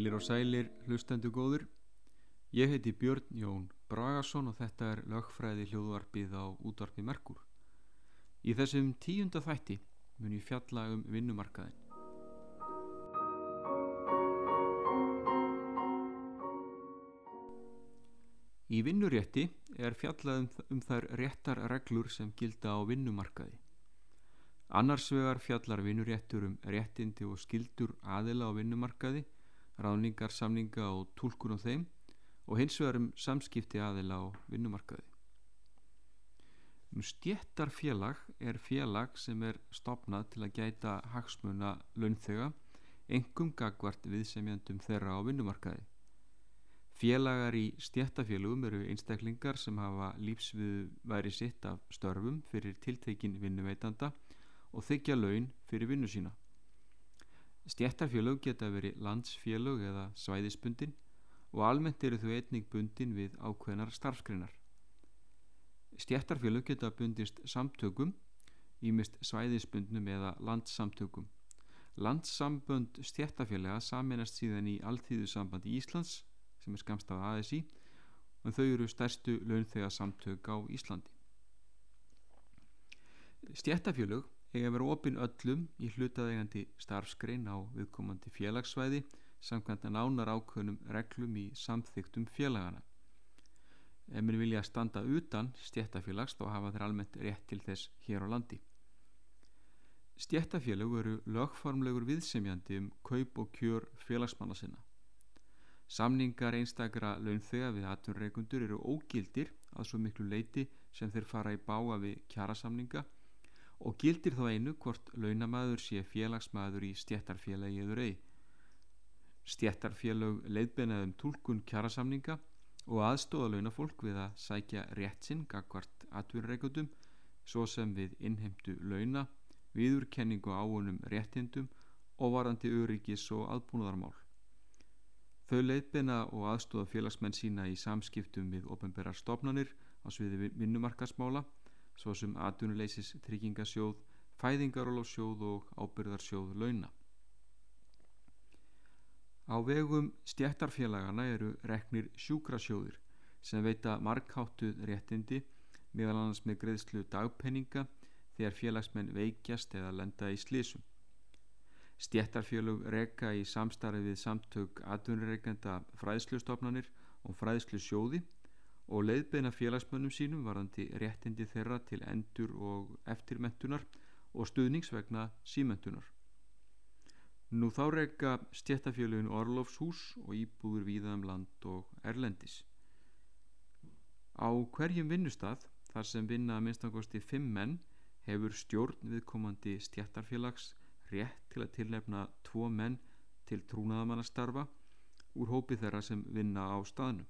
Heilir og sælir, hlustendu góður. Ég heiti Björn Jón Bragason og þetta er lögfræði hljóðvarpið á útvarpi Merkur. Í þessum tíunda þætti mun ég fjalla um vinnumarkaðin. Í vinnurétti er fjallað um, um þær réttar reglur sem gilda á vinnumarkaði. Annars vegar fjallar vinnuréttur um réttindi og skildur aðila á vinnumarkaði, ráningar, samninga og tólkun á þeim og hins vegar um samskipti aðila á vinnumarkaði. Um stjættarfélag er félag sem er stopnað til að gæta hagsmuna launþega, engum gagvart viðsemjandum þeirra á vinnumarkaði. Félagar í stjættafélagum eru einstaklingar sem hafa lífsvið væri sitt af störfum fyrir tiltekin vinnuveitanda og þykja laun fyrir vinnu sína. Stjættarfélag geta verið landsfélag eða svæðisbundin og almennt eru þau einnig bundin við ákveðnar starfskreinar. Stjættarfélag geta bundist samtökum, ímist svæðisbundnum eða landssamtökum. Landssambönd stjættarfélaga saminast síðan í Alþýðusambandi Íslands sem er skamst af ASI en þau eru stærstu launþega samtök á Íslandi. Stjættafjölug eiga að vera opinn öllum í hlutaðegandi starfskrein á viðkomandi félagsvæði samkvæmt að nánar ákveðnum reglum í samþygtum félagana. Ef mér vilja standa utan stjættafélags þá hafa þeir almennt rétt til þess hér á landi. Stjættafélög eru lögformlegur viðsemjandi um kaup og kjör félagsmanna sinna. Samningar einstakra launþega við atvinnreikundur eru ógildir að svo miklu leiti sem þeir fara í báa við kjarasamninga og gildir þá einu hvort launamaður sé félagsmaður í stjættarfélagi eður ei. Stjættarfélag leiðbenaðum tólkun kjarasamninga og aðstóða launafólk við að sækja rétt sinn gagvart atvinnreikundum svo sem við innheimtu launa, viðurkenningu áunum réttindum og varandi öryggis og aðbúnaðarmál. Þau leiðbena og aðstóða félagsmenn sína í samskiptum við ofenbærar stofnanir á sviði vinnumarkasmála svo sem atvinnuleysis tryggingasjóð, fæðingarólásjóð og ábyrðarsjóð launa. Á vegum stjættarfélagana eru reknir sjúkrasjóðir sem veita markháttuð réttindi meðal annars með greiðslu dagpenninga þegar félagsmenn veikjast eða lenda í slísum. Stjættarfélög reka í samstarfi við samtök atvinnureikenda fræðslustofnanir og fræðslusjóði og leiðbeina félagsmönnum sínum varandi réttindi þeirra til endur og eftirmentunar og stuðningsvegna símentunar. Nú þá reka stjættarfélögin Orlofshús og íbúður víðaðum land og erlendis. Á hverjum vinnustad þar sem vinna að minnstakosti fimm menn hefur stjórn viðkomandi stjættarfélags rétt til að tilnefna tvo menn til trúnaðamannastarfa úr hópi þeirra sem vinna á staðnum.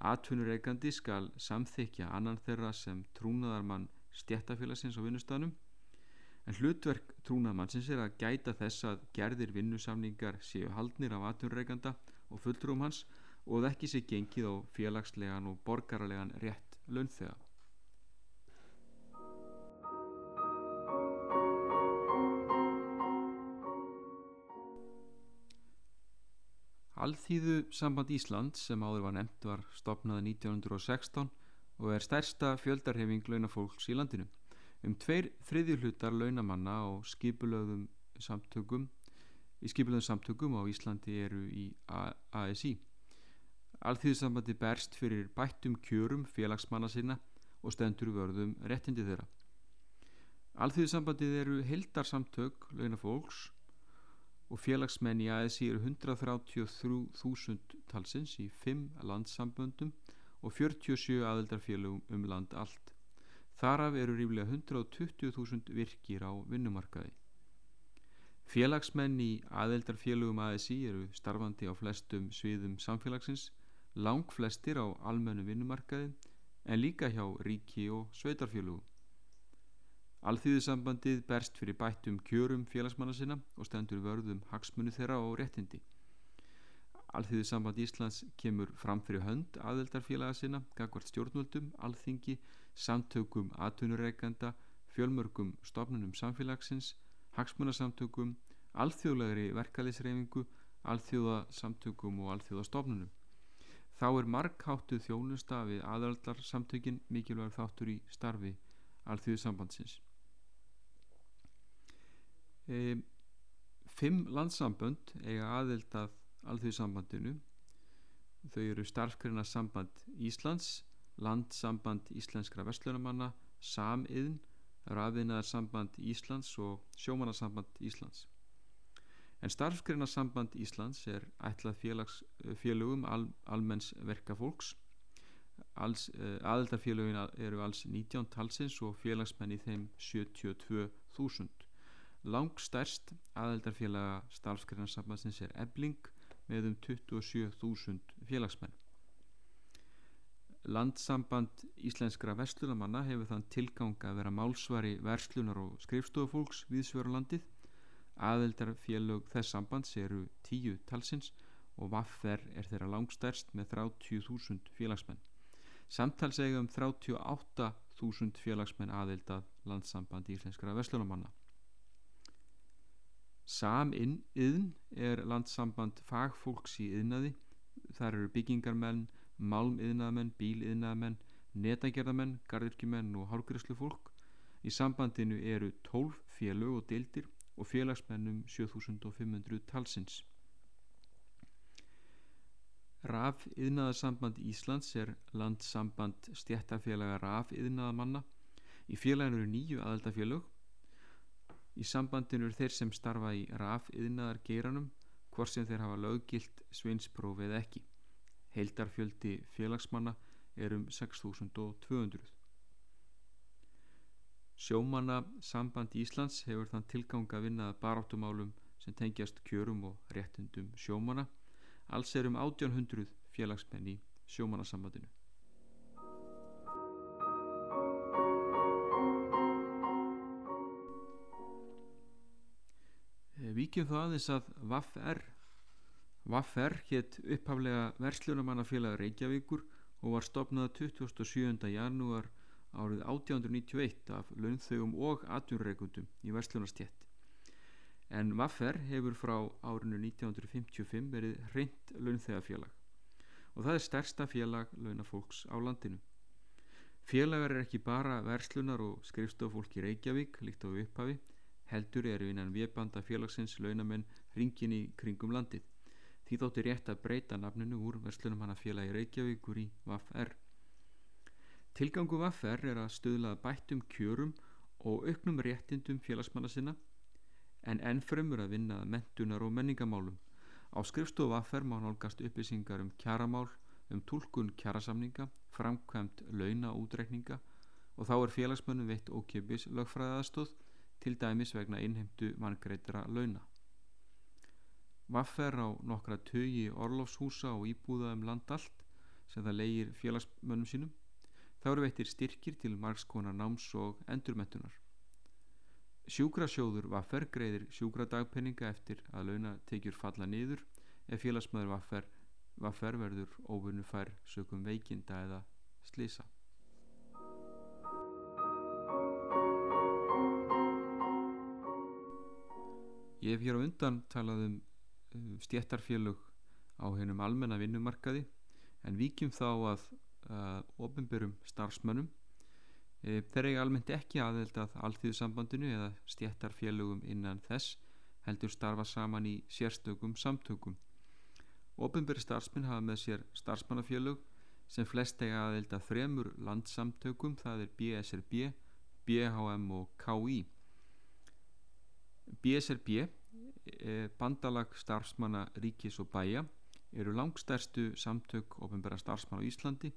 Atvinnureikandi skal samþykja annan þeirra sem trúnaðarmann stjættafélagsins á vinnustaðnum en hlutverk trúnaðamannsins er að gæta þess að gerðir vinnusamningar séu haldnir af atvinnureikanda og fulltrúum hans og það ekki sé gengið á félagslegan og borgarlegan rétt launþega. Alþýðu samband Ísland sem áður var nefnt var stopnað 1916 og er stærsta fjöldarhefing launafólks í landinu. Um tveir þriðjuhlutar launamanna á skipulöðum samtökum í skipulöðum samtökum á Íslandi eru í ASI. Alþýðusambandi berst fyrir bættum kjörum félagsmanna sinna og stendur vörðum réttindi þeirra. Alþýðusambandið eru hildarsamtök launafólks og félagsmenn í ASI eru 133.000 talsins í 5 landsamböndum og 47 aðeldarfélagum um land allt. Þaraf eru ríflega 120.000 virkir á vinnumarkaði. Félagsmenn í aðeldarfélagum ASI eru starfandi á flestum sviðum samfélagsins, lang flestir á almennu vinnumarkaði en líka hjá ríki og sveitarfélagum. Alþýðusambandið berst fyrir bættum kjörum félagsmanna sinna og stendur vörðum hagsmunni þeirra og réttindi. Alþýðusamband Íslands kemur fram fyrir hönd aðeldarfélaga sinna, gagvart stjórnvöldum, alþingi, samtökum atvinnureikanda, fjölmörgum stofnunum samfélagsins, hagsmunnasamtökum, alþjóðlegri verkalisreifingu, alþjóðasamtökum og alþjóðastofnunum. Þá er markháttuð þjónusta við aðaldarsamtökin mikilvægur þáttur í starfi alþjóðsambandsins. E, fimm landsambönd eiga aðild að alþjóðsambandinu. Þau eru starfskreina samband Íslands, landsamband íslenskra vestlunumanna, samiðn, rafiðnaðarsamband Íslands og sjómannarsamband Íslands. En starfskreina samband Íslands er ætlað félagsfélögum al, almenns verkafólks. Alls, uh, aðeldarfélögin eru alls 19 talsins og félagsmenn í þeim 72.000. Langstærst aðeldarfélaga starfskreina sambandsins er Ebling með um 27.000 félagsmenn. Landsamband Íslenskra Vestlunamanna hefur þann tilgang að vera málsvari verslunar og skrifstofufólks viðsvörulandið. Aðeldarfélög þess sambands eru tíu talsins og Vaffer er þeirra langstærst með 30.000 félagsmenn. Samtals eiga um 38.000 félagsmenn aðeldað Landsamband Íslenskra Vestlunamanna. Samiðn er landsamband fagfólks í yðnaði. Þar eru byggingarmenn, málmiðnaðamenn, bíliðnaðamenn, netagerðamenn, gardirkjumenn og hálgriðslufólk. Í sambandinu eru 12 félög og deildir og félagsmennum 7500 talsins. RAF yðnaðarsamband Íslands er landsamband stjættafélaga RAF yðnaðamanna. Í félaginu eru nýju aðaldafélög. Í sambandinu eru þeir sem starfa í RAF yðnaðar geiranum hvort sem þeir hafa löggilt sveinspróf eða ekki. Heildarfjöldi félagsmanna er um 6200. Sjómanna samband Íslands hefur þann tilgang að vinna baráttumálum sem tengjast kjörum og réttundum sjómanna. Alls er um 1800 félagsmenn í sjómannasambandinu. Víkjum þá aðeins að VAF-R Vaffer hétt upphaflega verslunamannafélag Reykjavíkur og var stopnað 27. janúar árið 1891 af launþögum og atjúrreikundum í verslunarstjett. En Vaffer hefur frá árinu 1955 verið hreint launþegafélag og það er stærsta félag launafólks á landinu. Félagar er ekki bara verslunar og skrifstofólk í Reykjavík líkt á upphafi, heldur eru innan viðbanda félagsins launamenn ringin í kringum landið. Því þótti rétt að breyta nafninu úr verslunum hana félagi Reykjavíkur í VAF-R. Tilgangu VAF-R er að stöðlaða bættum kjörum og auknum réttindum félagsmanna sinna en ennfremur að vinna mentunar og menningamálum. Á skrifstofu VAF-R má nálgast upplýsingar um kjaramál, um tólkun kjarasamninga, framkvæmt launaútrekninga og þá er félagsmönnum veitt ókjöpis lögfræðaðstóð til dæmis vegna innheimtu manngreitra launa. Vaffer á nokkra tögi orlofshúsa og íbúða um land allt sem það leigir félagsmönnum sínum. Það eru veitir styrkir til margskonar náms og endurmentunar. Sjúkrasjóður Vaffer greiðir sjúkradagpenninga eftir að launa tekjur falla niður ef félagsmöður Vaffer, Vaffer verður óvunnu fær sökum veikinda eða slisa. Ég hef hér á undan talað um stjættarfélög á hennum almenna vinnumarkaði en vikjum þá að uh, ofinbörum starfsmönnum. E, þeir eiga almennt ekki aðeld að alþýðsambandinu eða stjættarfélögum innan þess heldur starfa saman í sérstökum samtökum. Ofinböri starfsmenn hafa með sér starfsmannafélög sem flest eiga aðeld að þremur landsamtökum það er BSRB, BHM og KI BSRB Eh, bandalag starfsmanna ríkis og bæja eru langstærstu samtök ofinbæra starfsmann á Íslandi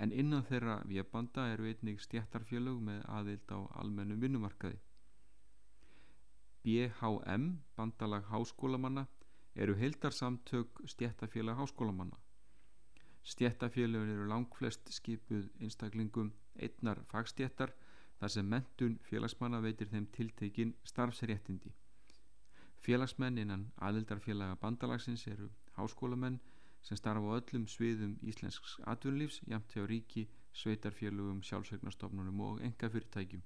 en innan þeirra viðbanda eru einnig stjættarfélög með aðild á almennum vinnumarkaði. BHM, bandalag háskólamanna, eru heildarsamtök stjættarfélag háskólamanna. Stjættarfélögin eru langflest skipuð einstaklingum einnar fagstjættar þar sem mentun félagsmanna veitir þeim tiltekin starfsréttindi. Félagsmenn innan aðildarfélaga bandalagsins eru háskólamenn sem starfa á öllum sviðum íslensks atvinnulífs jæmt hjá ríki, sveitarfélögum, sjálfsvegnastofnunum og enga fyrirtækjum.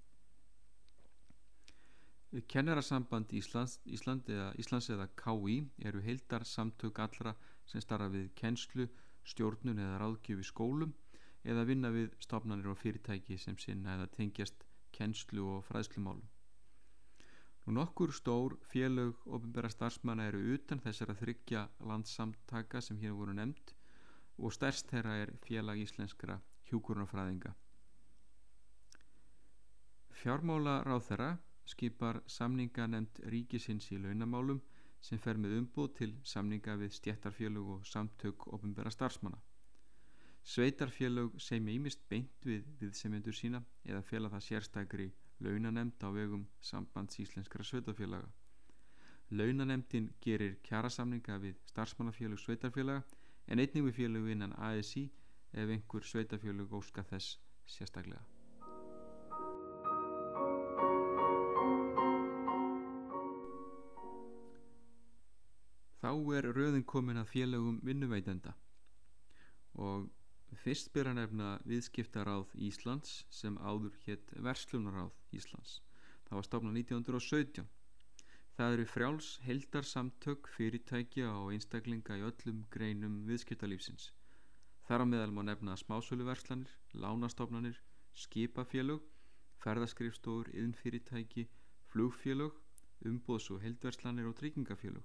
Kennarasamband Íslands, Ísland eða, Íslands eða KÍ eru heildar samtök allra sem starra við kennslu, stjórnun eða ráðgjöf í skólum eða vinna við stofnanir og fyrirtæki sem sinna eða tengjast kennslu og fræðslumálum. Nú nokkur stór félög ofinbæra starfsmanna eru utan þessar að þryggja landsamtaka sem hér voru nefnd og stærst þeirra er félag íslenskra hjúkurnafræðinga. Fjármála ráð þeirra skipar samninga nefnd ríkisins í launamálum sem fer með umbúð til samninga við stjættarfélög og samtök ofinbæra starfsmanna. Sveitarfélög sem ímist beint við viðsemjendur sína eða fela það sérstakri launanemnd á vegum sambands íslenskara sveitarfélaga. Launanemndin gerir kjærasamninga við starfsmannafélög sveitarfélaga en einnig við félög innan ASI ef einhver sveitarfélög óska þess sérstaklega. Þá er rauðin komin að félögum vinnuveitenda og fyrst byrja nefna viðskiptaráð Íslands sem áður hétt Verslunaráð Íslands. Það var stofnað 1917. Það eru frjáls heldarsamtök fyrirtækja og einstaklinga í öllum greinum viðskiptalífsins. Þar á meðal má nefna smásöluverslanir, lánastofnanir, skipafélög, ferðaskrifstofur, yðnfyrirtæki, flugfélög, umbóðs- og heldverslanir og tryggingafélög.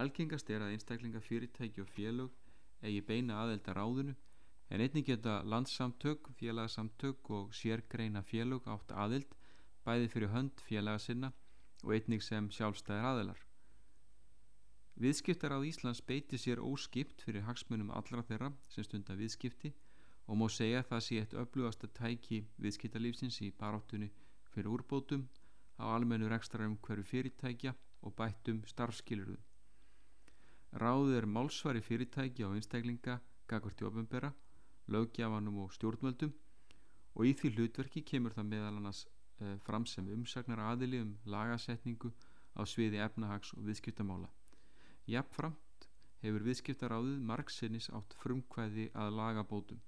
Algengast er að einstaklinga fyrirtæki og félög eigi beina aðelda ráðunu en einnig geta landsamtök, félagsamtök og sérgreina félög átt aðeld bæði fyrir hönd félaga sinna og einnig sem sjálfstæðir aðelar. Viðskiptar á Íslands beiti sér óskipt fyrir hagsmunum allra þeirra sem stunda viðskipti og má segja að það sé eitt öflugast að tæki viðskiptarlífsins í baráttunni fyrir úrbótum á almennu rekstrarum hverju fyrirtækja og bættum starfskilurðum. Ráðið er málsvari fyrirtæki á einstaklinga, gagvart í ofinbera, lögjafanum og stjórnvöldum og í því hlutverki kemur það meðal annars eh, fram sem umsagnar aðili um lagasetningu á sviði efnahags og viðskiptamála. Jafnframt hefur viðskiptaráðið margsinnis átt frumkvæði að lagabótum.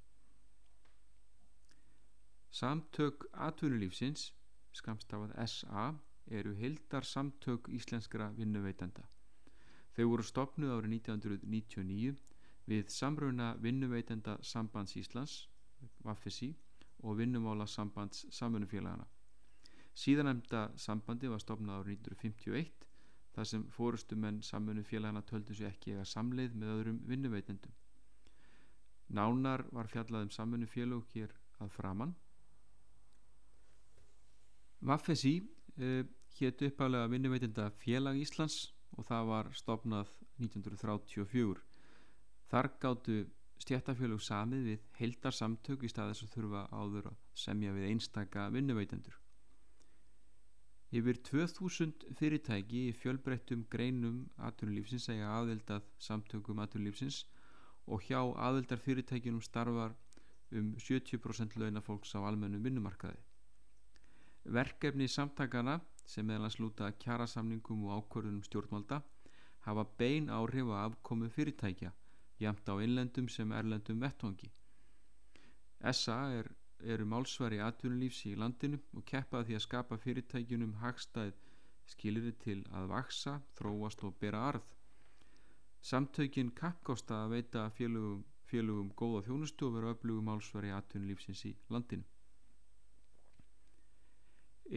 Samtök atvinnulífsins, skamstafað SA, eru hildar samtök íslenskra vinnuveitenda. Þau voru stopnuð árið 1999 við samruna vinnuveitenda sambands Íslands, Vaffesi, og vinnumála sambands samfunnufélagana. Síðanemda sambandi var stopnað árið 1951 þar sem fórustumenn samfunnufélagana töldu sér ekki eða samleið með öðrum vinnuveitendum. Nánar var fjallað um samfunnufélag hér að framann. Vaffesi eh, hétt uppálega vinnuveitenda félag Íslands og það var stopnað 1934 þar gáttu stjættafélug samið við heildar samtök í staðis að þurfa áður að semja við einstaka vinnuveitendur Yfir 2000 fyrirtæki í fjölbreyttum greinum aðtunulífsins segja aðeldað samtökum aðtunulífsins og hjá aðeldar fyrirtækinum starfar um 70% launafólks á almennum vinnumarkaði. Verkefni samtakana sem meðalans lúta kjærasamningum og ákvörðunum stjórnvalda hafa bein áhrif að afkomu fyrirtækja jæmt á innlendum sem erlendum vettvangi. SA er, eru málsvari atvinnulífs í landinu og keppaði því að skapa fyrirtækjunum hagstæð skilir til að vaksa, þróast og bera arð. Samtökin kappkásta að veita félugum, félugum góða þjónustu og vera öflugum málsvari atvinnulífsins í landinu.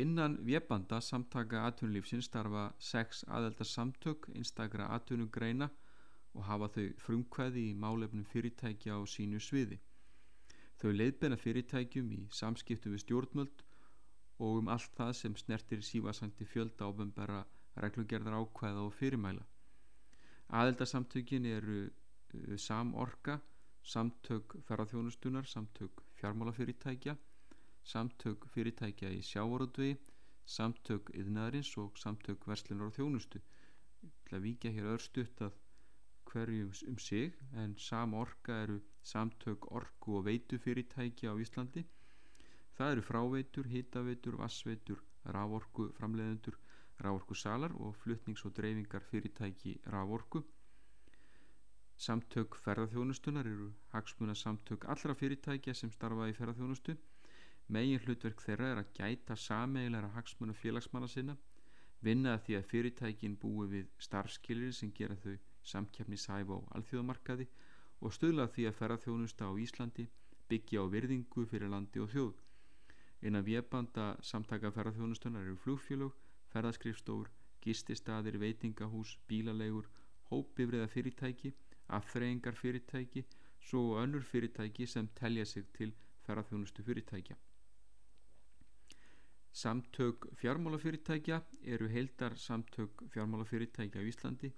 Innan vébanda samtaka atvinnulífsins starfa sex aðeldar samtök einstakra atvinnugreina og hafa þau frumkvæði í málefnum fyrirtækja á sínu sviði. Þau leiðbenna fyrirtækjum í samskiptum við stjórnmöld og um allt það sem snertir sífasangti fjölda ábembera reglugerðar ákvæða og fyrirmæla. Aðeldarsamtökin eru uh, samorka, samtök ferðarþjónustunar, samtök fjármálafyrirtækja samtök fyrirtækja í sjávarútvegi, samtök yðnaðarins og samtök verslunar og þjónustu. Ég ætla að víkja hér öðrstutt að hverjum um sig en samorka eru samtök orku og veitu fyrirtækja á Íslandi. Það eru fráveitur, hitaveitur, vassveitur, rávorku framleiðendur, rávorku salar og flutnings- og dreifingar fyrirtæki rávorku. Samtök ferðarþjónustunar eru hagsmuna samtök allra fyrirtækja sem starfa í ferðarþjónustu Megin hlutverk þeirra er að gæta sameigilega hagsmuna félagsmanna sinna, vinna því að fyrirtækin búi við starfskilir sem gera þau samkeppnishæf á alþjóðamarkaði og stöðla því að ferðarþjónusta á Íslandi byggja á virðingu fyrir landi og þjóð. Einan viðbanda samtaka ferðarþjónustunar eru flugfjölug, ferðarskrifstór, gististadir, veitingahús, bílalegur, hópifriða fyrirtæki, aðþreyingar fyrirtæki, svo önnur fyrirtæki sem telja sig til ferðarþjónustu fyrirtækja. Samtök fjármálafyrirtækja eru heildar samtök fjármálafyrirtækja á Íslandi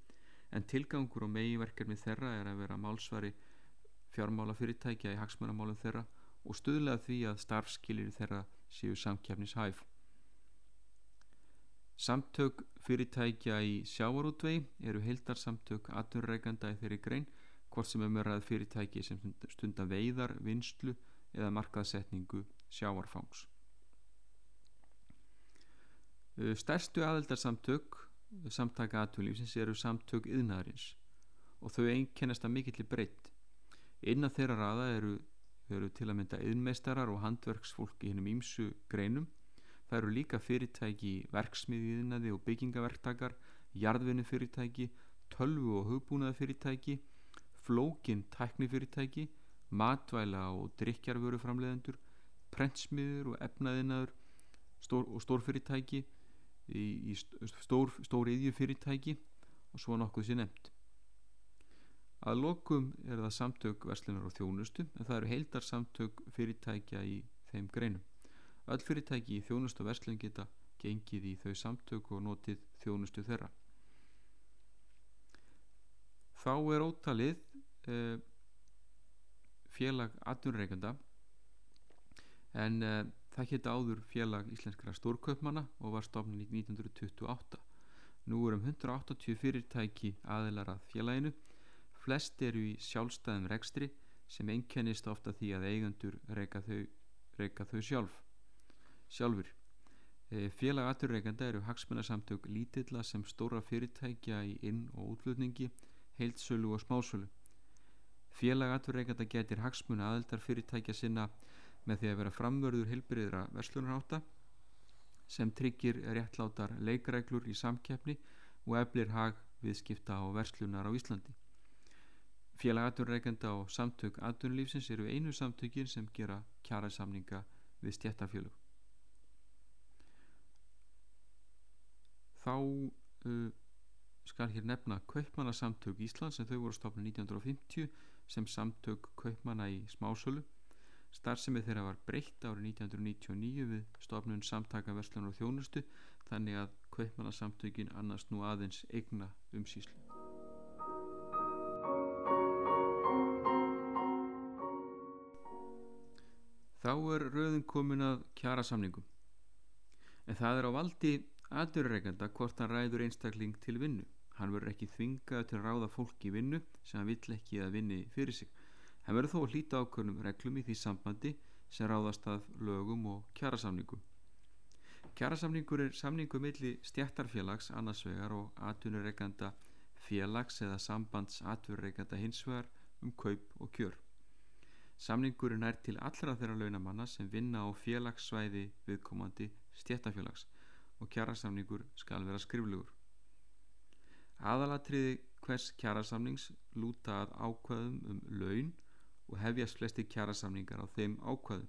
en tilgangur og megiverkefni þeirra er að vera málsvari fjármálafyrirtækja í hagsmannamálum þeirra og stuðlega því að starfskilir þeirra séu samkjafnishæf. Samtök fyrirtækja í sjávarútvei eru heildar samtök aturreikanda í þeirri grein hvort sem umverðað fyrirtæki sem stunda veiðar, vinslu eða markaðsetningu sjávarfangs. Stærstu aðeldarsamtök samtaka aðtúrlífsins eru samtök yðnaðarins og þau einkennast að mikill breytt. Innan þeirra raða eru, eru til að mynda yðnmeistarar og handverksfólk í hennum ímsu greinum. Það eru líka fyrirtæki verksmiðiðnaði og byggingaverktakar, jarðvinni fyrirtæki, tölvu og hugbúnaði fyrirtæki flókin tæknifyrirtæki, matvæla og drikjarvöru framleiðendur, prentsmiður og efnaðinaður stór, og stórfyrirtæki, í, í stór, stór yðjufyrirtæki og svo nokkuð sér nefnt. Að lokum er það samtök verslunar og þjónustu en það eru heildar samtök fyrirtækja í þeim greinum. Öll fyrirtæki í þjónustu og verslun geta gengið í þau samtök og notið þjónustu þeirra. Þá er ótalið uh, félag aðunreikanda en uh, það geta áður félag íslenskara stórkaupmanna og var stofnun í 1928 nú er um 180 fyrirtæki aðilar að félaginu. Flest eru í sjálfstæðum rekstri sem einkennist ofta því að eigandur reyka þau, þau sjálf sjálfur uh, félag aðunreikanda eru hagsmunarsamtök lítilla sem stóra fyrirtækja í inn- og útlutningi heildsölu og smásölu. Félag atverðreikanda getur hagsmuna aðeldar fyrirtækja sinna með því að vera framvörður heilbriðra verslunaráta sem tryggir réttlátar leikreglur í samkeppni og eflir hag viðskipta og verslunar á Íslandi. Félag atverðreikanda og samtök atverðlífsins eru einu samtökin sem gera kjærasamninga við stjættafélug. Þá uh, skal hér nefna Kaupmannasamtök Íslands sem þau voru stofnum 1950 sem samtök kaupmanna í smásölu. Starfsemið þeirra var breytt árið 1999 við stofnun samtaka verslunar og þjónustu þannig að kaupmannasamtökin annars nú aðeins eigna umsýslu. Þá er rauðin komin að kjara samningum. En það er á valdi aðurreikanda hvort hann ræður einstakling til vinnu. Hann verður ekki þvingað til að ráða fólk í vinnu sem hann vill ekki að vinni fyrir sig. Hann verður þó að hlýta ákvörnum reglum í því sambandi sem ráðast að lögum og kjærasamningum. Kjærasamningur er samningu milli stjættarfélags annarsvegar og atvinnureikanda félags eða sambands atvinnureikanda hinsvegar um kaup og kjör. Samningurinn er til allra þeirra launamanna sem vinna á félagssvæði viðkomandi stjættarfélags og kjærasamningur skal vera skriflugur. Aðalatriði hvers kjærasamnings lúta að ákvæðum um laun og hefjast flesti kjærasamningar á þeim ákvæðum.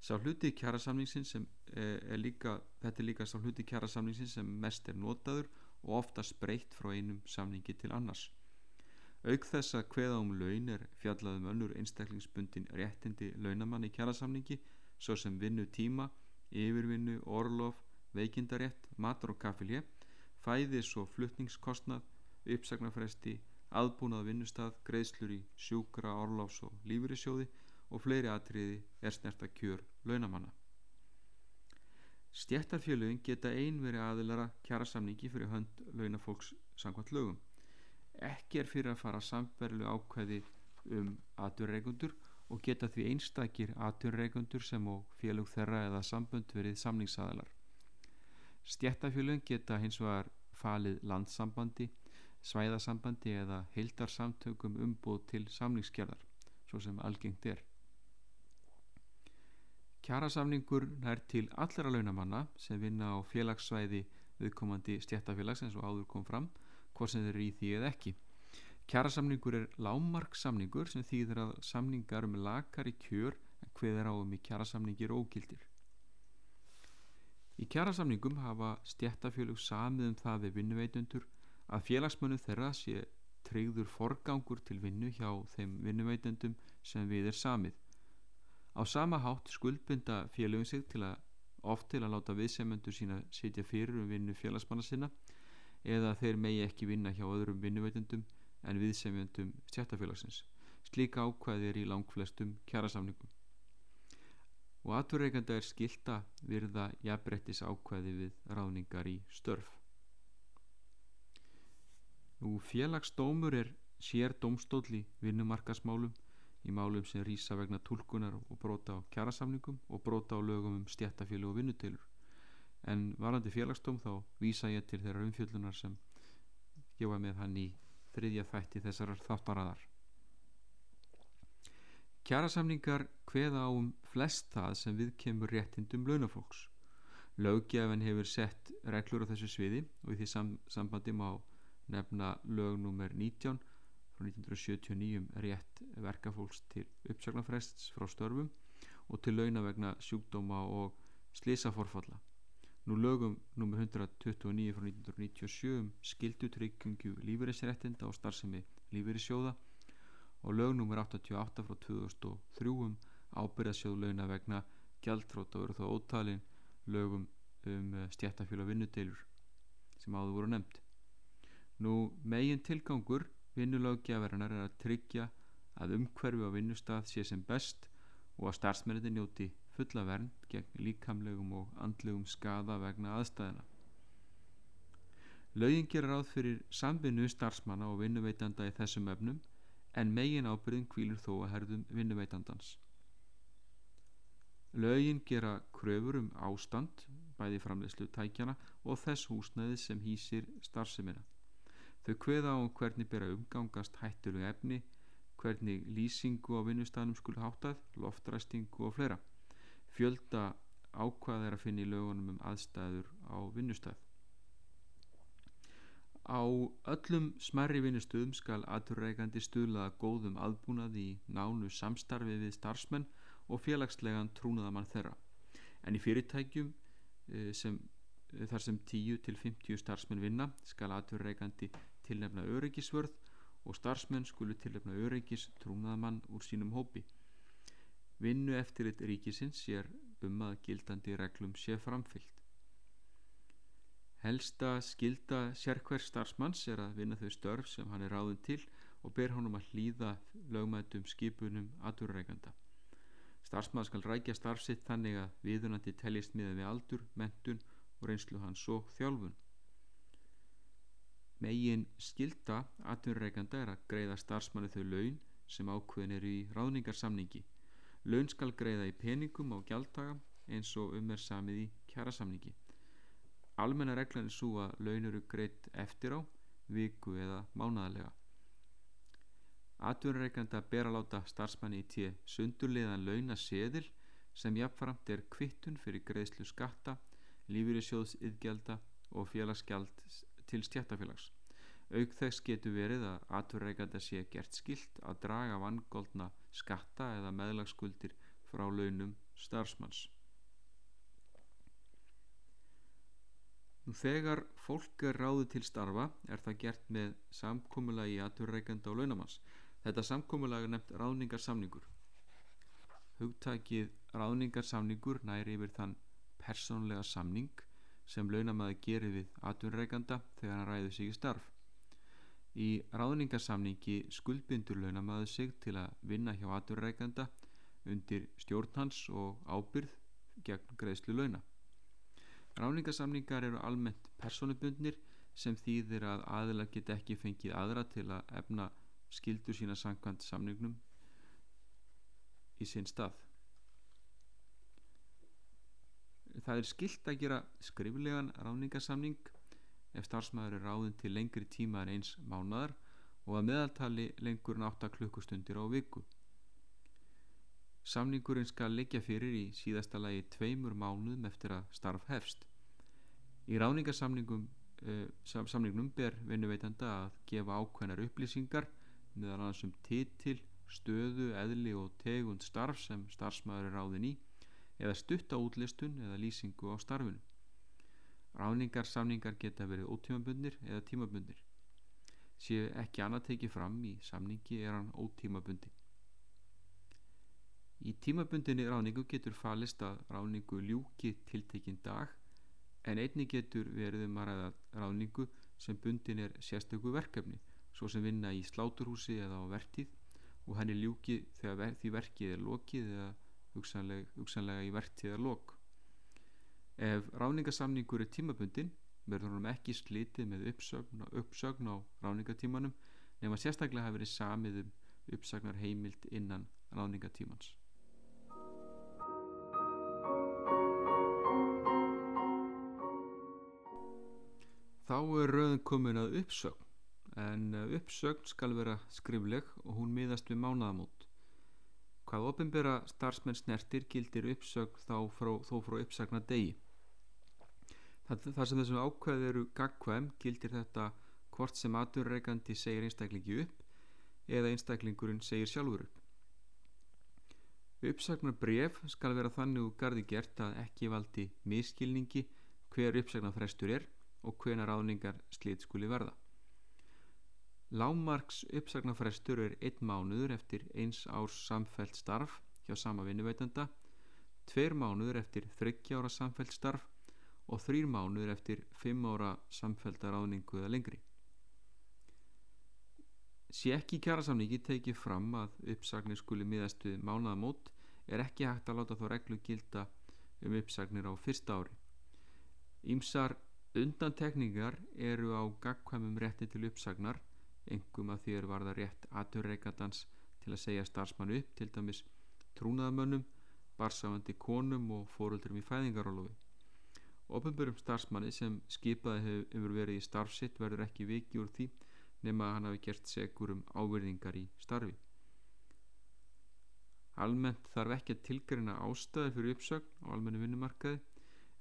Sá hluti kjærasamningsins sem eh, er líka, þetta er líka sá hluti kjærasamningsins sem mest er notaður og ofta spreytt frá einum samningi til annars. Auk þess að hveða um laun er fjallaðum önnur einstaklingsbundin réttindi launamann í kjærasamningi svo sem vinnu tíma, yfirvinnu, orlof, veikindarétt, matur og kaffilje fæðis og flutningskostnað, uppsagnarfresti, aðbúnað vinnustad, greiðslur í sjúkra, orláfs og lífyrirsjóði og fleiri atriði er snert að kjör launamanna. Stjættarfélögin geta einveri aðilara kjara samningi fyrir hönd launafólks samkvæmt lögum. Ekki er fyrir að fara samverlu ákveði um aturreikundur og geta því einstakir aturreikundur sem og félög þeirra eða sambönd verið samningsaðilar. Stjættafjölun geta hins vegar falið landsambandi, svæðasambandi eða heildarsamtökum umbúð til samningskjörðar, svo sem algengt er. Kjarasamningur nær til allra launamanna sem vinna á félagssvæði viðkomandi stjættafélags eins og áður kom fram hvort sem þeir eru í því eða ekki kjærasamningur er lámarksamningur sem þýðir að samningar um lakar í kjör en hvað er á um í kjærasamningir ógildir í kjærasamningum hafa stjættafélug samið um það við vinnuveitundur að félagsmönu þeirra sé tryggður forgangur til vinnu hjá þeim vinnuveitendum sem við er samið á sama hátt skuldbynda félögum sig til að oft til að láta viðsemendur sína sitja fyrir um vinnu félagsmanna sinna eða þeir megi ekki vinna hjá öðrum vinnuveitendum en viðsemendum stjættafélagsins. Slík ákvæði er í langflestum kjærasamningum. Og aturreikanda er skilta virða jafnbrettis ákvæði við ráðningar í störf. Nú félagsdómur er sér dómstóli vinnumarkasmálum í málum sem rýsa vegna tólkunar og brota á kjærasamningum og brota á lögum um stjættafélag og vinnutilur en varandi félagsdóm þá vísa ég til þeirra umfjöllunar sem gefa með hann í þriðja þætti þessar þáttaraðar. Kjærasamningar hveða á um flest það sem við kemur réttindum launafólks. Löggefin hefur sett reglur á þessu sviði og í því sam sambandi má nefna lögnúmer 19 frá 1979 um rétt verkafólks til uppsagnarfrests frá störfum og til launa vegna sjúkdóma og slisaforfalla. Nú lögum nr. 129 frá 1997 um skildutryggingu lífeyrisréttinda og starfsemi lífeyrissjóða og lög nr. 88 frá 2003 um ábyrðasjóð launa vegna gjaldtrótt og eru þá ótalin lögum um stjættafjöla vinnudeilur sem áður voru nefnd. Nú megin tilgangur vinnulaggefarinnar er að tryggja að umhverfi á vinnustaf sé sem best og að starfsmenniti njóti fulla vernd gegn líkamlegum og andlegum skada vegna aðstæðina. Laugin gerir ráð fyrir samvinnu starfsmanna og vinnuveitanda í þessum efnum en megin ábyrðin kvílur þó að herðum vinnuveitandans. Laugin gera kröfur um ástand, bæði framlegslu tækjana og þess húsnæði sem hýsir starfsemina. Þau kveða á um hvernig bera umgangast hættulegu efni, hvernig lýsingu á vinnustanum skulu háttað, loftræstingu og fleira. Fjölda ákvað er að finna í lögunum um aðstæður á vinnustæð. Á öllum smerri vinnustöðum skal aturreikandi stuðlaða góðum aðbúnaði í nánu samstarfi við starfsmenn og félagslegan trúnaðamann þeirra. En í fyrirtækjum eh, sem, þar sem 10-50 starfsmenn vinna skal aturreikandi tilnefna öryggisvörð og starfsmenn skulu tilnefna öryggis trúnaðamann úr sínum hópi. Vinnu eftirlit ríkisins sér um að gildandi reglum sé framfyllt. Helsta skilda sérkver starfsmanns er að vinna þau störf sem hann er ráðin til og ber honum að hlýða lögmætum skipunum aturreikanda. Starfsmann skal rækja starfsitt þannig að viðunandi teljist miða við aldur, mentun og reynslu hans og þjálfun. Megin skilda atvinnureikanda er að greiða starfsmanni þau laun sem ákveðin eru í ráðningarsamningi. Laun skal greiða í peningum á gjaldtaga eins og um er samið í kjærasamningi. Almenna reglan er svo að laun eru greitt eftir á, viku eða mánadalega. Atvinnureikanda ber að láta starfsmanni í tíu sundurliðan launaseðil sem jafnframt er kvittun fyrir greiðslu skatta, lífyrirsjóðsiðgjalda og félagsgjald til stjættafélags. Auk þess getur verið að atverðreikanda sé gert skilt að draga vangóldna skatta eða meðlagskuldir frá launum starfsmanns. Þegar fólk er ráðu til starfa er það gert með samkómulagi atverðreikanda og launamanns. Þetta samkómulagi er nefnt ráðningarsamningur. Hugtækið ráðningarsamningur næri yfir þann persónlega samning sem launamaður gerir við atvinnreikanda þegar hann ræður sig í starf. Í ráðningarsamningi skuldbindur launamaður sig til að vinna hjá atvinnreikanda undir stjórnhans og ábyrð gegn greiðslu launa. Ráðningarsamningar eru almennt personubundnir sem þýðir að aðila get ekki fengið aðra til að efna skildur sína sangkvæmt samningnum í sinn stað það er skilt að gera skriflegan ráningasamning ef starfsmæður er ráðin til lengri tíma en eins mánadar og að meðaltali lengur en 8 klukkustundir á viku. Samningurinn skal leggja fyrir í síðasta lagi tveimur mánuðum eftir að starf hefst. Í ráningarsamningum uh, samningnum ber vinnuveitanda að gefa ákveðnar upplýsingar meðal annars um titil, stöðu, eðli og tegund starf sem starfsmæður er ráðin í eða stutta útlistun eða lýsingu á starfinu. Ráningarsamningar geta verið ótímabundir eða tímabundir. Séu ekki annað tekið fram í samningi er hann ótímabundi. Í tímabundinni ráningu getur falist að ráningu ljúki tiltekinn dag en einni getur verið um að ræða ráningu sem bundin er sérstöku verkefni svo sem vinna í sláturhúsi eða á vertíð og henni ljúki þegar því verkið er lokið eða hugsanlega, í vertíðar lok ef ráningasamningur er tímabundin verður hann ekki slitið með uppsögn, uppsögn á ráningatímanum nema sérstaklega hafi verið samið um uppsagnar heimild innan ráningatímans Þá er rauðin komin að uppsögn en eh, uppsögn skal vera skrifleg og hún miðast við mánaðamót. Hvað ofinbera starfsmenn snertir gildir uppsögn frá, þó frá uppsagna degi. Það, þar sem þessum ákveð eru gagkvæm gildir þetta hvort sem aturreikandi segir einstaklingi upp eða einstaklingurinn segir sjálfur upp. Uppsagnar bref skal vera þannig úr gardi gert að ekki valdi miskilningi hver uppsagnar frestur er og hvena ráningar slit skuli verða. Lámarks uppsagnarfrestur er einn mánuður eftir eins árs samfelt starf hjá sama vinnuveitanda, tveir mánuður eftir þryggjára samfelt starf og þrýr mánuður eftir fimm ára samfelta ráningu eða lengri. Sé ekki kjærasamningi tekið fram að uppsagnir skuli miðast við mánaðamót er ekki hægt að láta þá reglu gilda um uppsagnir á fyrsta ári. Ímsar Undantekningar eru á gagkvæmum rétti til uppsagnar, engum að því er varða rétt aturreikandans til að segja starfsmann upp, til dæmis trúnaðamönnum, barsafandi konum og fóröldrum í fæðingarólofi. Oppenbörum starfsmanni sem skipaði hefur verið í starfsitt verður ekki viki úr því nema að hann hafi gert segur um áverðingar í starfi. Almennt þarf ekki að tilgreina ástæði fyrir uppsögn á almennu vinnumarkaði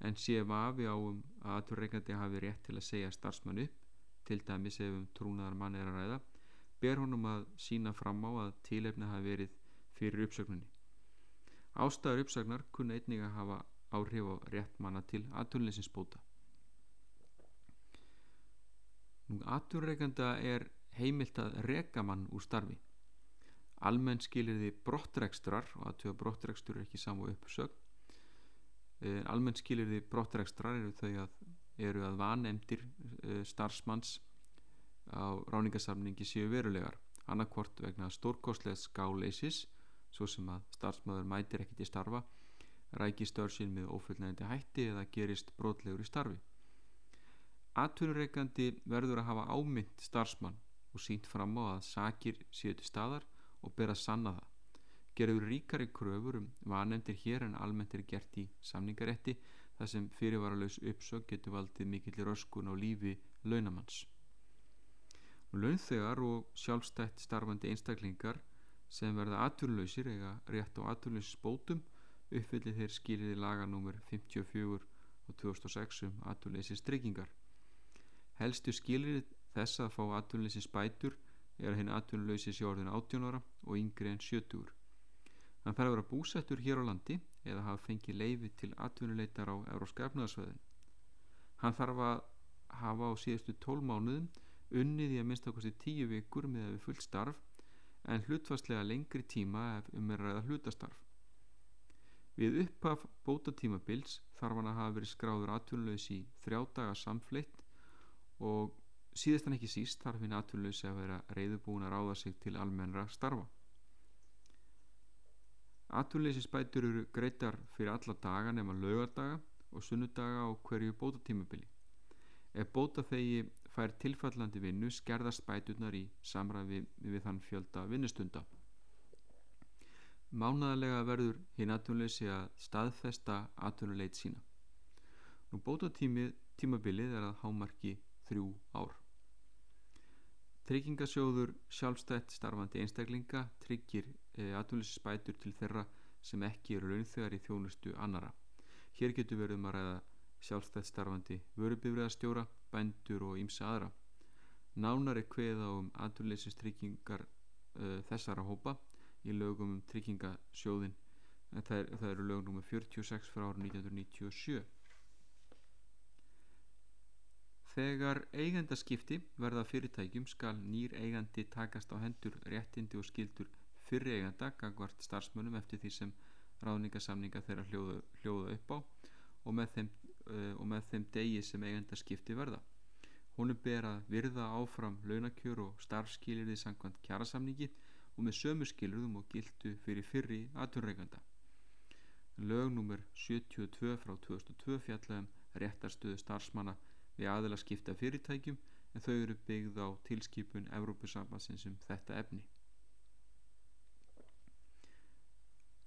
en sé vafi á um að aturreikandi hafi rétt til að segja starfsmann upp til dæmis ef um trúnaðar mann er að ræða ber honum að sína fram á að tílefni hafi verið fyrir uppsögninni. Ástæður uppsögnar kunna einnig að hafa áhrif á rétt manna til aturleysinsbóta Nú aturreikanda er heimilt að reka mann úr starfi. Almenn skilir því brottrekstrar og að tjóða brottrekstur er ekki samu uppsögn Eh, almenn skilir því brottrekstrar eru þau að, eru að vanemdir eh, starfsmanns á ráningasamningi séu verulegar. Annarkvort vegna stórkostlegs skáleysis svo sem að starfsmöður mætir ekkit í starfa ræki störsinn með ofullnægandi hætti eða gerist brotlegur í starfi. Atvinnureikandi verður að hafa ámynd starfsmann og sínt fram á að sakir séu til staðar og ber að sanna það. Gerður ríkari kröfur um vanemdir hér en almennt er gert í samningaretti þar sem fyrirvaralös uppsög getur valdið mikill röskun á lífi launamanns. Launþegar og sjálfstætt starfandi einstaklingar sem verða aturnlausir eiga rétt á aturnlausisbótum uppfyllir þeir skiliði laganúmer 54 og 2006 um aturnleysistryggingar. Helstu skilir þess að fá aturnleysispætur er að henni aturnleysi sjórðin 18 ára og yngri en 70 úr. Hann þarf að vera búsettur hér á landi eða hafa fengið leifi til atvinnuleitar á Európska efnaðarsvæðin. Hann þarf að hafa á síðustu tól mánuðum unnið í að minnst okkarstu tíu vikur með að við fullt starf en hlutfastlega lengri tíma ef um er ræða hlutastarf. Við upphaf bótatímabils þarf hann að hafa verið skráður atvinnulegs í þrjá daga samfleitt og síðast en ekki síst þarf hinn atvinnulegs að vera reyðubúin að ráða sig til almennra starfa. Atvinnleysisbætur eru greitar fyrir alla daga nema laugardaga og sunnudaga á hverju bótatímabili. Ef bótaþegi fær tilfallandi vinnu skerðast bæturnar í samræði við, þann fjölda vinnustunda. Mánadalega verður hinn atvinnleysi að staðfesta atvinnuleit sína. Nú bótatímabilið er að hámarki þrjú ár. Tryggingasjóður sjálfstætt starfandi einstaklinga tryggir atvinnlýsisbætur til þeirra sem ekki eru launþegar í þjónustu annara. Hér getur verið um að ræða sjálfstætt starfandi vörubifræðastjóra, bændur og ímsa aðra. Nánar er kveða um aturleysistryggingar uh, þessara hópa í lögum um tryggingasjóðin en það, er, það eru lögum um 46 frá árið 1997. Þegar eigendaskipti verða fyrirtækjum skal nýr eigandi takast á hendur réttindi og skildur fyrri eiganda gangvart starfsmönum eftir því sem ráðningasamninga þeirra hljóða, hljóða upp á og með, þeim, uh, og með þeim degi sem eigendaskipti verða. Hún er ber að virða áfram launakjör og starfskilirði sangkvæmt kjærasamningi og með sömu skilurðum og gildu fyrir fyrri aturreikanda. Lög nr. 72 frá 2002 fjallaðum réttarstöðu starfsmanna við aðila skipta fyrirtækjum en þau eru byggð á tilskipun Evrópusambansins um þetta efni.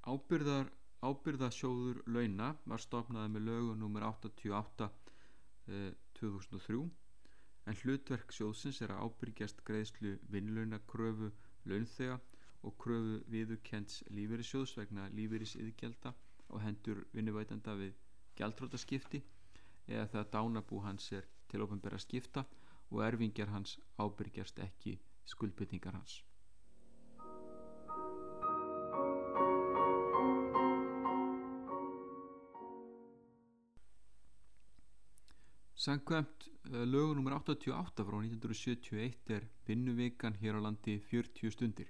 Ábyrðar, ábyrðasjóður launa var stopnaði með lögu nr. 88 eh, 2003 en hlutverk sjóðsins er að ábyrgjast greiðslu vinnlaunakröfu launþega og kröfu viðurkends lífeyrissjóðs vegna lífeyrisiðgjelda og hendur vinnuvætanda við gjaldrótaskipti eða þegar dánabú hans er til ofinbæra skipta og erfingjar hans ábyrgjast ekki skuldbyttingar hans. Sankvæmt eh, lögu nr. 88 frá 1971 er vinnuvikan hér á landi 40 stundir.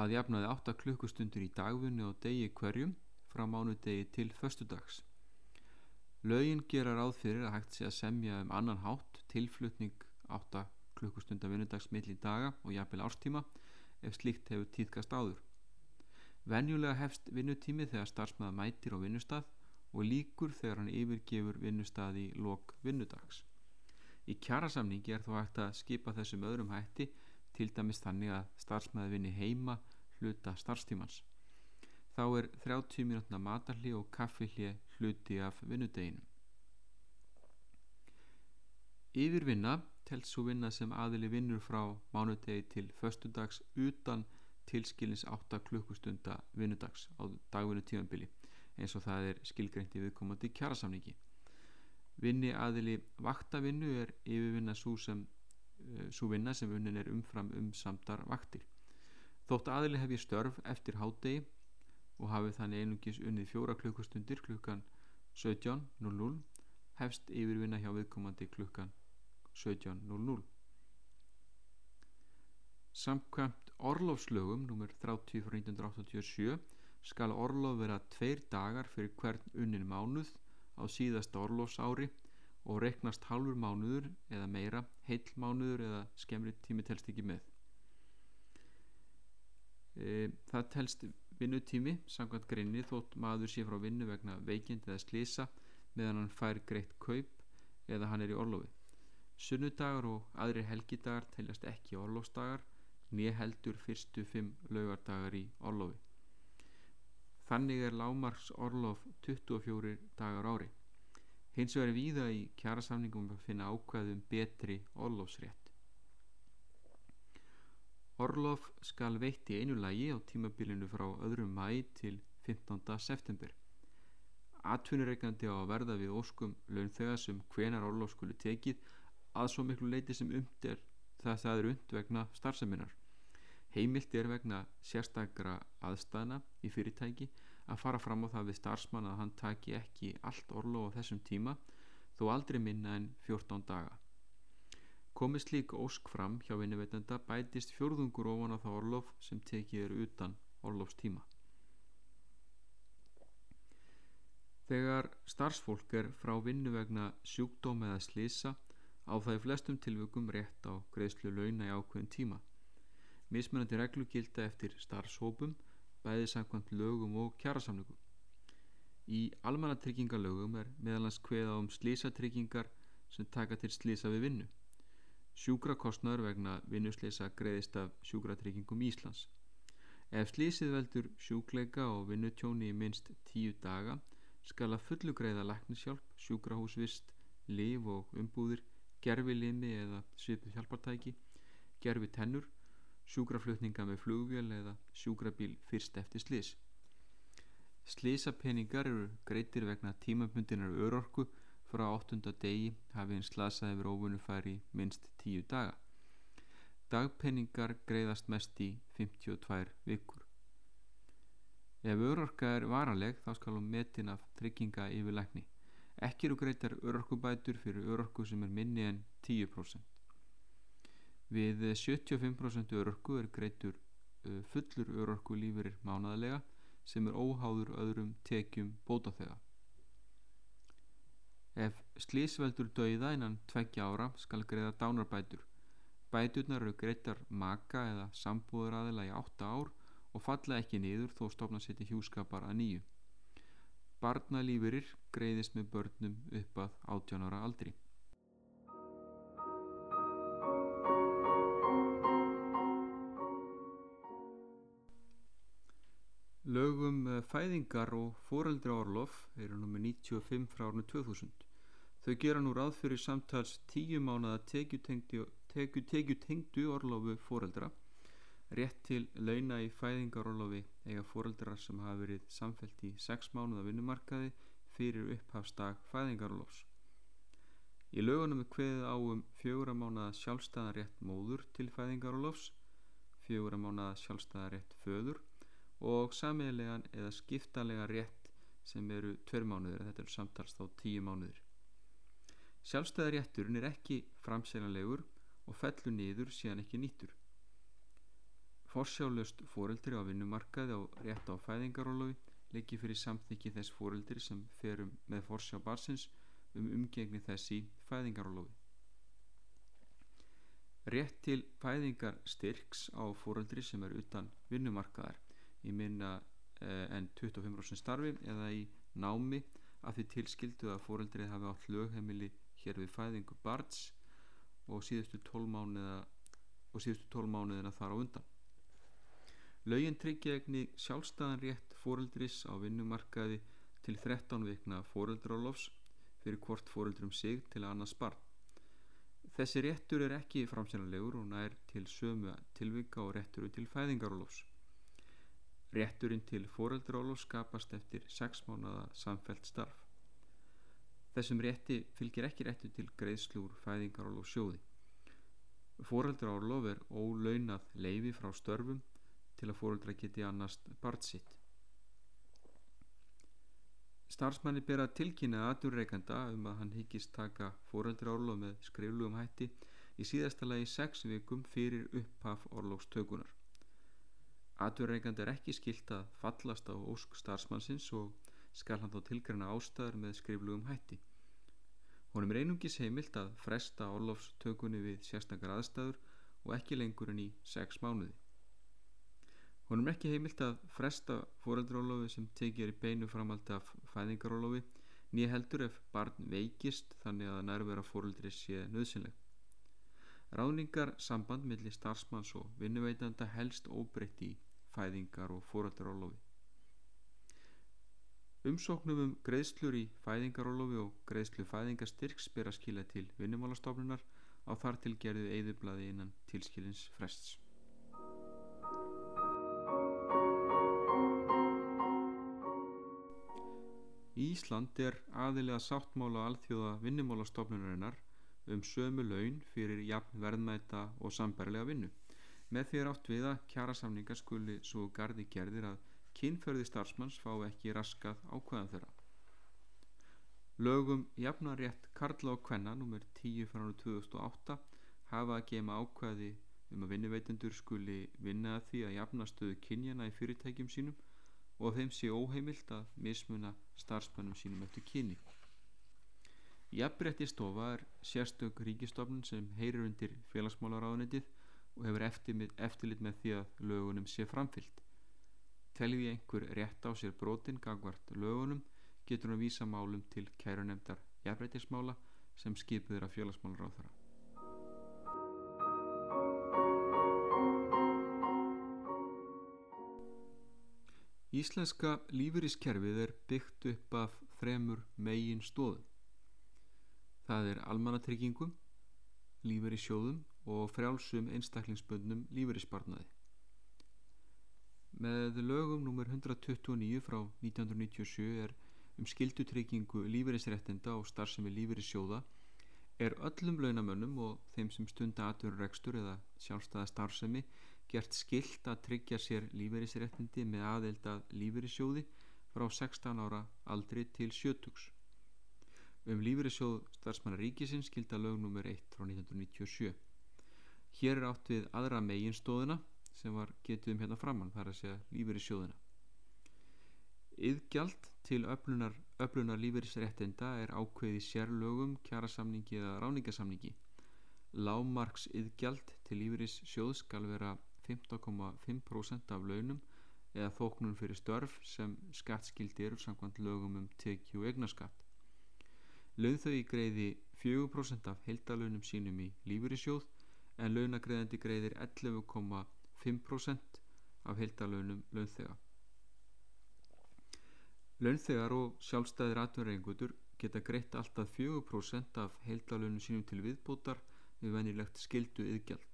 Að jafnaði 8 klukkustundir í dagvinni og degi hverjum frá mánudegi til föstudags. Lögin gera ráð fyrir að hægt sé að semja um annan hátt tilflutning 8 klukkustunda vinnudags milli daga og jafnvel árstíma ef slíkt hefur tíðkast áður. Venjulega hefst vinnutími þegar starfsmaða mætir á vinnustad og líkur þegar hann yfirgefur vinnustadi lok vinnudags. Í kjærasamningi er þó hægt að skipa þessum öðrum hætti til dæmis þannig að starfsmæði vinni heima hluta starfstímans. Þá er 30 minútna matarli og kaffilli hluti af vinnudeginum. Yfirvinna telst svo vinna sem aðili vinnur frá mánudegi til föstudags utan tilskilins 8 klukkustunda vinnudags á dagvinnu tímanbili eins og það er skilgreint í viðkomandi kjærasamningi vinni aðili vaktavinnu er yfirvinna svo sem uh, svo vinna sem vinnin er umfram um samtar vaktir þótt aðili hef ég störf eftir hádegi og hafi þannig einungis unnið fjóra klukkustundir klukkan 17.00 hefst yfirvinna hjá viðkomandi klukkan 17.00 Samkvæmt orlofslögum nr. 30 frá 1987 skal orlof vera tveir dagar fyrir hvern unnin mánuð á síðasta orlofsári og reknast halvur mánuður eða meira, heil mánuður eða skemmri tími telst ekki með. E, það telst vinnutími, samkvæmt greinni, þótt maður sé frá vinnu vegna veikind eða slisa meðan hann fær greitt kaup eða hann er í orlofi. Sunnudagar og aðri helgidagar teljast ekki orlofsdagar, nýja heldur fyrstu fimm laugardagar í orlofi. Þannig er lámarks orlof 24 dagar ári. Hins vegar viða í kjærasamningum að finna ákveðum betri orlofsrétt. Orlof skal veitti einu lagi á tímabilinu frá öðrum mæ til 15. september. Atvinnureikandi á að verða við óskum launþega sem hvenar orlof skuli tekið að svo miklu leiti sem umt er það það er und vegna starfseminar. Heimilt er vegna sérstakra aðstæðna í fyrirtæki að fara fram á það við starfsmann að hann taki ekki allt orlof á þessum tíma þó aldrei minna en 14 daga. Komið slík ósk fram hjá vinnuveitenda bætist fjörðungur ofan á það orlof sem tekið er utan orlofstíma. Þegar starfsfólk er frá vinnu vegna sjúkdóm eða slisa á það í flestum tilvökum rétt á greiðslu launa í ákveðin tíma. Mismunandi reglu gilda eftir starfshópum, bæði samkvæmt lögum og kjærasamlögum. Í almannatryggingalögum er meðalans hveða um slísatryggingar sem taka til slísa við vinnu. Sjúkrakostnaður vegna vinnuslýsa greiðist af sjúkratryggingum Íslands. Ef slísið veldur sjúkleika og vinnutjóni í minst tíu daga skal að fullu greiða læknishjálp, sjúkrahúsvist, liv og umbúðir, gerfi limi eða svipu hjálpartæki, gerfi tennur sjúkraflutninga með flugvél eða sjúkrabíl fyrst eftir slís. Slísapeningar eru greitir vegna tímabundinar örorku frá 8. degi hafi hinn slasaði verið óvunni færi minnst 10 daga. Dagpenningar greiðast mest í 52 vikur. Ef örorka er varaleg þá skal hún metin af trygginga yfir lækni. Ekki eru greitar örorkubætur fyrir örorku sem er minni en 10%. Við 75% örorku er greitur uh, fullur örorku lífurir mánaðlega sem er óháður öðrum tekjum bótaþega. Ef slísveldur dauða innan tveggja ára skal greiða dánarbætur. Bæturnar eru greitar maka eða sambúðaraðila í 8 ár og falla ekki niður þó stofna sétti hjúskapar að nýju. Barnalífurir greiðist með börnum upp að 18 ára aldri. Fæðingar og foreldra orlof eru nr. 95 frá árnu 2000. Þau gera nú ráð fyrir samtals tíu mánada tekjutengdu tekju, tekju orlofu foreldra Rétt til launa í fæðingarólofi eiga fóreldrar sem hafa verið samfelt í 6 mánuða vinnumarkaði fyrir upphafstag fæðingarólofs. Í lögunum er kveðið á um fjögura mánuða sjálfstæðarétt móður til fæðingarólofs, fjögura mánuða sjálfstæðarétt föður og samiðlegan eða skiptalega rétt sem eru tver mánuður, þetta eru samtals þá tíu mánuður. Sjálfstæðarétturinn er ekki framseglanlegur og fellur niður síðan ekki nýttur. Forsjálust fóreldri á vinnumarkaði á rétt á fæðingarólofi leikir fyrir samþykki þess fóreldri sem ferum með forsjá barsins um umgengni þess í fæðingarólofi. Rétt til fæðingar styrks á fóreldri sem er utan vinnumarkaðar í minna eh, en 25% starfi eða í námi að því tilskildu að fóreldrið hafi átt lögheimili hér við fæðingu barns og síðustu 12 mánuða og síðustu 12 mánuðina þar á undan. Laugin tryggja egni sjálfstæðan rétt fóreldris á vinnumarkaði til 13 vikna fóreldralofs fyrir hvort fóreldrum sig til annars barn. Þessi réttur er ekki framsynlegur og nær til sömu tilvika og réttur til fæðingarólofs. Rétturinn til fóreldrarólof skapast eftir 6 mánada samfelt starf. Þessum rétti fylgir ekki réttu til greiðslúr fæðingarólof sjóði. Fóreldrarólof er ólaunað leifi frá störfum til að fóröldra geti annast part sitt. Starfsmanni ber að tilkynna aðurreikanda um að hann higgist taka fóröldra orlof með skriflugum hætti í síðasta lagi sex vikum fyrir upphaf orlofstökunar. Aðurreikanda er ekki skilt að fallast á ósk starfsmannsins og skal hann þá tilgræna ástæður með skriflugum hætti. Honum er einungis heimilt að fresta orlofstökunni við sérstakar aðstæður og ekki lengur en í sex mánuði. Honum er ekki heimilt að fresta fóreldurólofi sem tekið er í beinu framaldi af fæðingarólofi nýja heldur ef barn veikist þannig að nærvera fóreldri sé nöðsynleg. Ráningar samband millir starfsmanns og vinnuveitanda helst óbreytt í fæðingar og fóreldurólofi. Umsóknum um greiðslur í fæðingarólofi og greiðslu fæðingastyrks ber að skila til vinnumálastofnunar á þar til gerðu eðublaði innan tilskilins frests. Ísland er aðilega sáttmála alþjóða vinnumálastofnunarinnar um sömu laun fyrir jafn verðmæta og sambærlega vinnu. Með því er átt við að kjærasamninga skuli svo gardi gerðir að kynferði starfsmanns fá ekki raskað ákvæðan þeirra. Lögum jafnarétt Karla og Kvenna nr. 10 frá 2008 hafa að gema ákvæði um að vinnuveitendur skuli vinna að því að jafnastöðu kynjana í fyrirtækjum sínum og þeim sé óheimilt að mismuna starfsmannum sínum eftir kyni. Jafnbretti stofa er sérstök ríkistofnun sem heyrir undir félagsmálaráðunitið og hefur eftirlit með því að lögunum sé framfyllt. Telvi einhver rétt á sér brotin gangvart lögunum getur hann að vísa málum til kærunemdar jafnbrettismála sem skipuður af félagsmálaráðara. Íslenska lífeyriskerfið er byggt upp af þremur megin stóðum. Það er almannatryggingum, lífeyrissjóðum og frjálsum einstaklingsböndum lífeyrissparnaði. Með lögum nr. 129 frá 1997 er um skildutryggingu lífeyrisréttinda og starfsemi lífeyrissjóða er öllum launamönnum og þeim sem stunda atvinnurekstur eða sjálfstæða starfsemi gert skilt að tryggja sér lífeyrisréttindi með aðeld að lífeyrissjóði frá 16 ára aldri til 70. Um lífeyrissjóð starfsmanna ríkisins skilda lög nr. 1 frá 1997. Hér er átt við aðra meginstóðina sem var getið um hérna framann, þar að segja lífeyrissjóðina. Yðgjald til öflunar, öflunar lífeyrisréttinda er ákveði sérlögum, kjærasamningi eða ráningasamningi. Lámarks yðgjald til lífeyrissjóð skal vera 15,5% af launum eða þóknun fyrir störf sem skattskildi eru samkvæmt lögum um tekju og egnaskatt. Launþau greiði 4% af heildalunum sínum í lífeyrissjóð en launagreðandi greiðir 11,5% af heildalunum launþega. Launþegar og sjálfstæðir atverðingutur geta greitt alltaf 4% af heildalunum sínum til viðbótar við venilegt skildu yðgjald.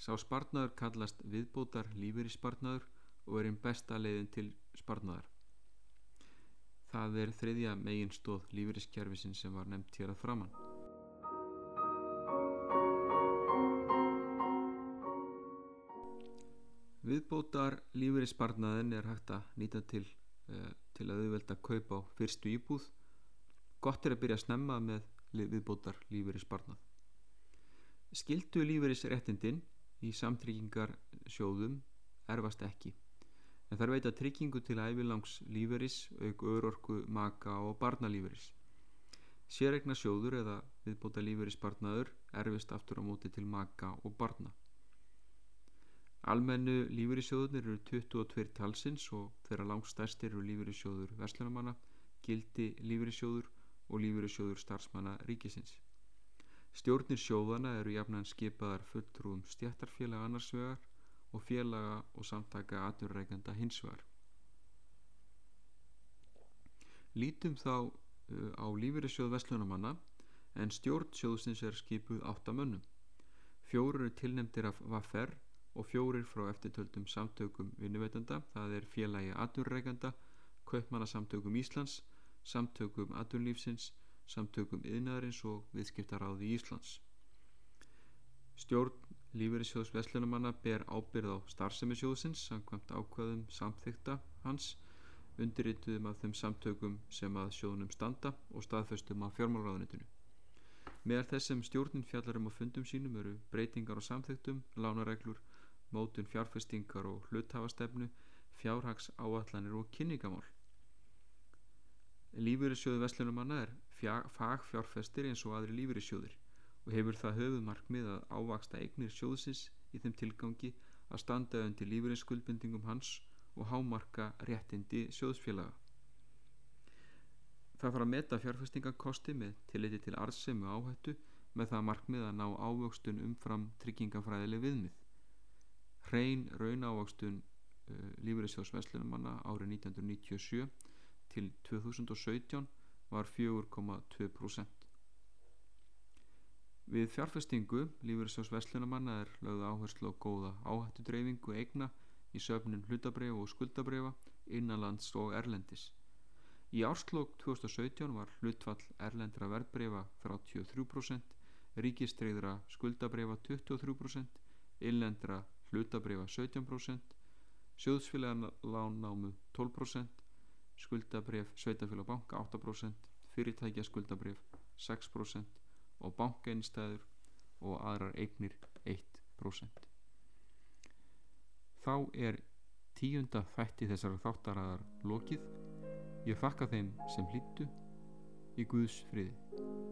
Sá spartnaður kallast viðbótar lífeyri spartnaður og er einn besta leiðin til spartnaðar. Það er þriðja megin stóð lífeyriskerfisin sem var nefnt hér að framann. Viðbótar lífeyri spartnaðin er hægt að nýta til uh, til að auðvelda kaupa á fyrstu íbúð. Gott er að byrja að snemma með viðbótar lífeyris barnað skildu lífeyris réttindin í samtryggingar sjóðum erfast ekki en þar veita tryggingu til ævilangs lífeyris auk örorku, maka og barnalífeyris. Sérregna sjóður eða viðbóta lífeyris barnaður erfist aftur á móti til maka og barna Almennu lífeyrissjóðunir eru 22 talsins og þeirra langstærstir eru lífeyrissjóður verslunamanna, gildi lífeyrissjóður og lífeyrissjóður starfsmanna ríkisins. Stjórnir sjóðana eru jafnan skipaðar fulltrúum stjættarfélaga annarsvegar og félaga og samtaka aturreikanda hinsvegar. Lítum þá uh, á lífeyrissjóð verslunamanna en stjórn sjóðsins er skipuð áttamönnum. Fjóru tilnemdir af vaffer og fjórir frá eftirtöldum samtökum vinnuveitanda, það er félagi aturreikanda, kaupmannasamtökum Íslands, samtökum aturlífsins, samtökum yðnaðarins og viðskiptaráði Íslands. Stjórn Lífeyrissjóðs Veslunumanna ber ábyrð á starfsemisjóðsins samkvæmt ákvaðum samþykta hans undirrituðum af þeim samtökum sem að sjóðunum standa og staðföstum af fjármálráðunitinu. Meðal þess sem stjórnin fjallar um á fundum sínum eru breytingar á samþyktum, lánareglur, mótun fjárfestingar og hluthafastefnu, fjárhags áallanir og kynningamál. Lífeyrissjóðu Veslunumanna er fagfjárfestir eins og aðri lífeyrissjóðir og hefur það höfumarkmið að ávaksta eignir sjóðsins í þeim tilgangi að standa undir lífeyrisskuldbindingum hans og hámarka réttindi sjóðsfélaga. Það fara að meta fjárfestingakosti með tilliti til arðsemi áhættu með það markmið að ná ávöxtun umfram tryggingafræðileg viðmið hrein raunávakstun uh, lífeyrissjós Veslunumanna árið 1997 til 2017 var 4,2%. Við fjárfestingu lífeyrissjós Veslunumanna er lögð áherslu á góða áhættudreyfingu eigna í söfnun hlutabrefa og skuldabrefa innanlands og erlendis. Í árslokk 2017 var hlutfall erlendra verðbrefa 33%, ríkistreyðra skuldabrefa 23%, illendra hlutabrifa 17%, sjóðsfélagalán námu 12%, skuldabrif sveitafélag banka 8%, fyrirtækja skuldabrif 6% og bankainstæður og aðrar eignir 1%. Þá er tíunda þætti þessar þáttaraðar lokið. Ég þakka þeim sem hlýttu í Guðs friði.